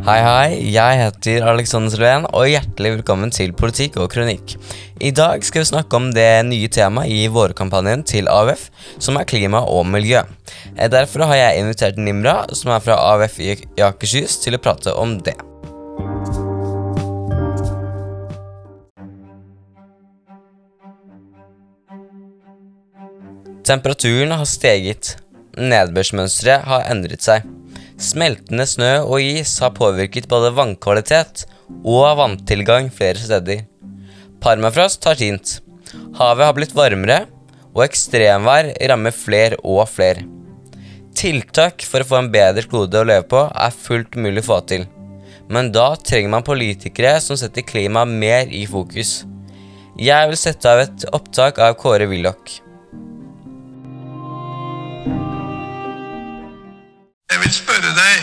Hei, hei. Jeg heter Alexander Sylven, og hjertelig velkommen til Politikk og kronikk. I dag skal vi snakke om det nye temaet i vårkampanjen til AUF, som er klima og miljø. Eh, Derfor har jeg invitert Nimra, som er fra AUF i Akershus, til å prate om det. Temperaturen har steget. Nedbørsmønsteret har endret seg. Smeltende snø og is har påvirket både vannkvalitet og vanntilgang flere steder. Parmafrost har tint. Havet har blitt varmere, og ekstremvær rammer fler og fler. Tiltak for å få en bedre klode å leve på er fullt mulig å få til. Men da trenger man politikere som setter klimaet mer i fokus. Jeg vil sette av et opptak av Kåre Willoch. Jeg vil spørre deg,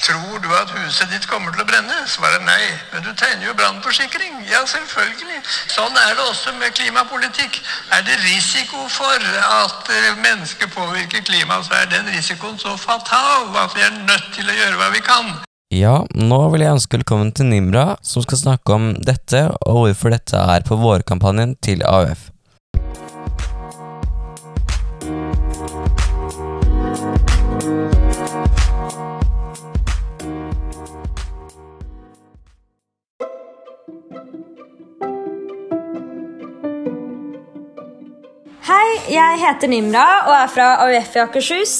tror du at huset ditt kommer til å brenne? Svaret nei, men du tegner jo brannforsikring. Ja, selvfølgelig. Sånn er det også med klimapolitikk. Er det risiko for at eh, mennesker påvirker klimaet, så er den risikoen så fatal at vi er nødt til å gjøre hva vi kan. Ja, nå vil jeg ønske velkommen til Nimra, som skal snakke om dette og hvorfor dette er på vårkampanjen til AUF. Hei, jeg heter Nimra og er fra AUF i Akershus.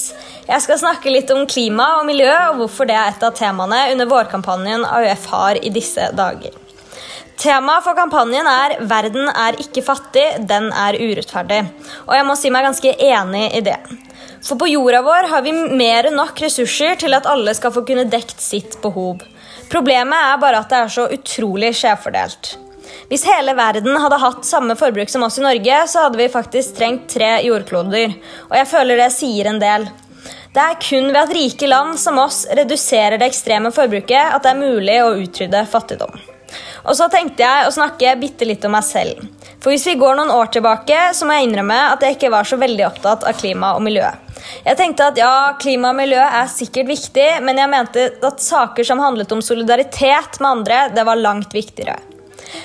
Jeg skal snakke litt om klima og miljø og hvorfor det er et av temaene under vårkampanjen AUF har i disse dager. Temaet for kampanjen er 'Verden er ikke fattig, den er urettferdig'. Og jeg må si meg ganske enig i det. For på jorda vår har vi mer enn nok ressurser til at alle skal få kunne dekt sitt behov. Problemet er bare at det er så utrolig skjevfordelt. Hvis hele verden hadde hatt samme forbruk som oss i Norge, så hadde vi faktisk trengt tre jordkloder. Og jeg føler det sier en del. Det er kun ved at rike land som oss reduserer det ekstreme forbruket, at det er mulig å utrydde fattigdom. Og så tenkte jeg å snakke bitte litt om meg selv. For hvis vi går noen år tilbake, så må jeg innrømme at jeg ikke var så veldig opptatt av klima og miljø. Jeg tenkte at ja, klima og miljø er sikkert viktig, men jeg mente at saker som handlet om solidaritet med andre, det var langt viktigere.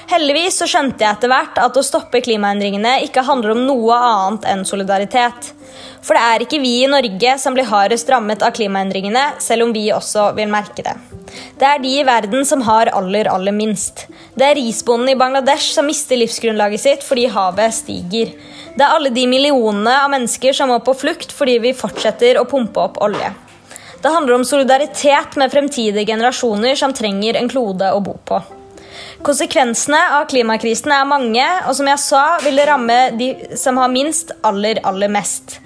Heldigvis så skjønte jeg etter hvert at å stoppe klimaendringene ikke handler om noe annet enn solidaritet. For det er ikke vi i Norge som blir hardest rammet av klimaendringene, selv om vi også vil merke det. Det er de i verden som har aller, aller minst. Det er risbonden i Bangladesh som mister livsgrunnlaget sitt fordi havet stiger. Det er alle de millionene av mennesker som må på flukt fordi vi fortsetter å pumpe opp olje. Det handler om solidaritet med fremtidige generasjoner som trenger en klode å bo på. Konsekvensene av klimakrisen er mange, og som jeg sa, vil det ramme de som har minst, aller, aller mest.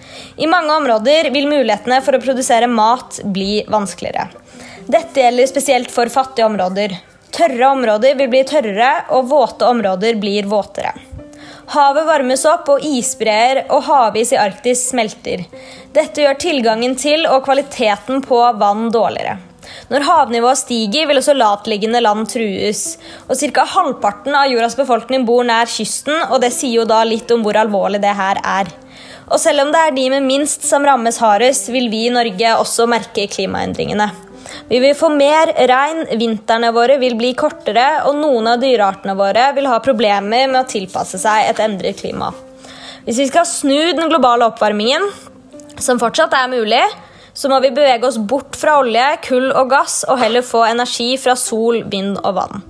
I mange områder vil mulighetene for å produsere mat bli vanskeligere. Dette gjelder spesielt for fattige områder. Tørre områder vil bli tørrere, og våte områder blir våtere. Havet varmes opp, og isbreer og havis i Arktis smelter. Dette gjør tilgangen til og kvaliteten på vann dårligere. Når havnivået stiger, vil også lavtliggende land trues. Og Ca. halvparten av jordas befolkning bor nær kysten, og det sier jo da litt om hvor alvorlig det her er. Og selv om det er de med minst som rammes hardest, vil vi i Norge også merke klimaendringene. Vi vil få mer regn, vintrene våre vil bli kortere, og noen av dyreartene våre vil ha problemer med å tilpasse seg et endret klima. Hvis vi skal snu den globale oppvarmingen, som fortsatt er mulig, så må vi bevege oss bort fra olje, kull og gass og heller få energi fra sol, vind og vann.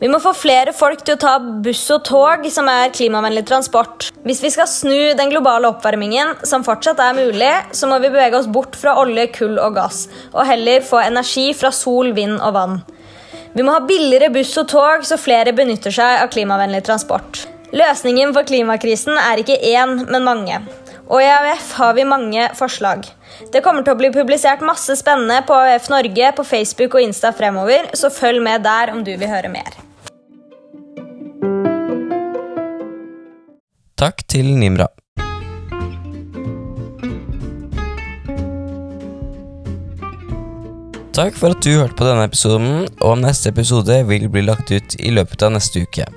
Vi må få flere folk til å ta buss og tog, som er klimavennlig transport. Hvis vi skal snu den globale oppvarmingen, som fortsatt er mulig, så må vi bevege oss bort fra olje, kull og gass, og heller få energi fra sol, vind og vann. Vi må ha billigere buss og tog, så flere benytter seg av klimavennlig transport. Løsningen for klimakrisen er ikke én, men mange. Og i AUF har vi mange forslag. Det kommer til å bli publisert masse spennende på AUF Norge på Facebook og Insta fremover, så følg med der om du vil høre mer. Takk til Nimra. Takk for at du hørte på denne episoden, og neste episode vil bli lagt ut i løpet av neste uke.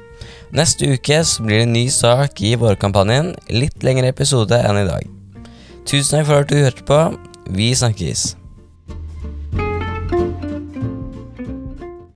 Neste uke blir det en ny sak i vårkampanjen, litt lengre episode enn i dag. Tusen takk for at du hørte på. Vi snakkes.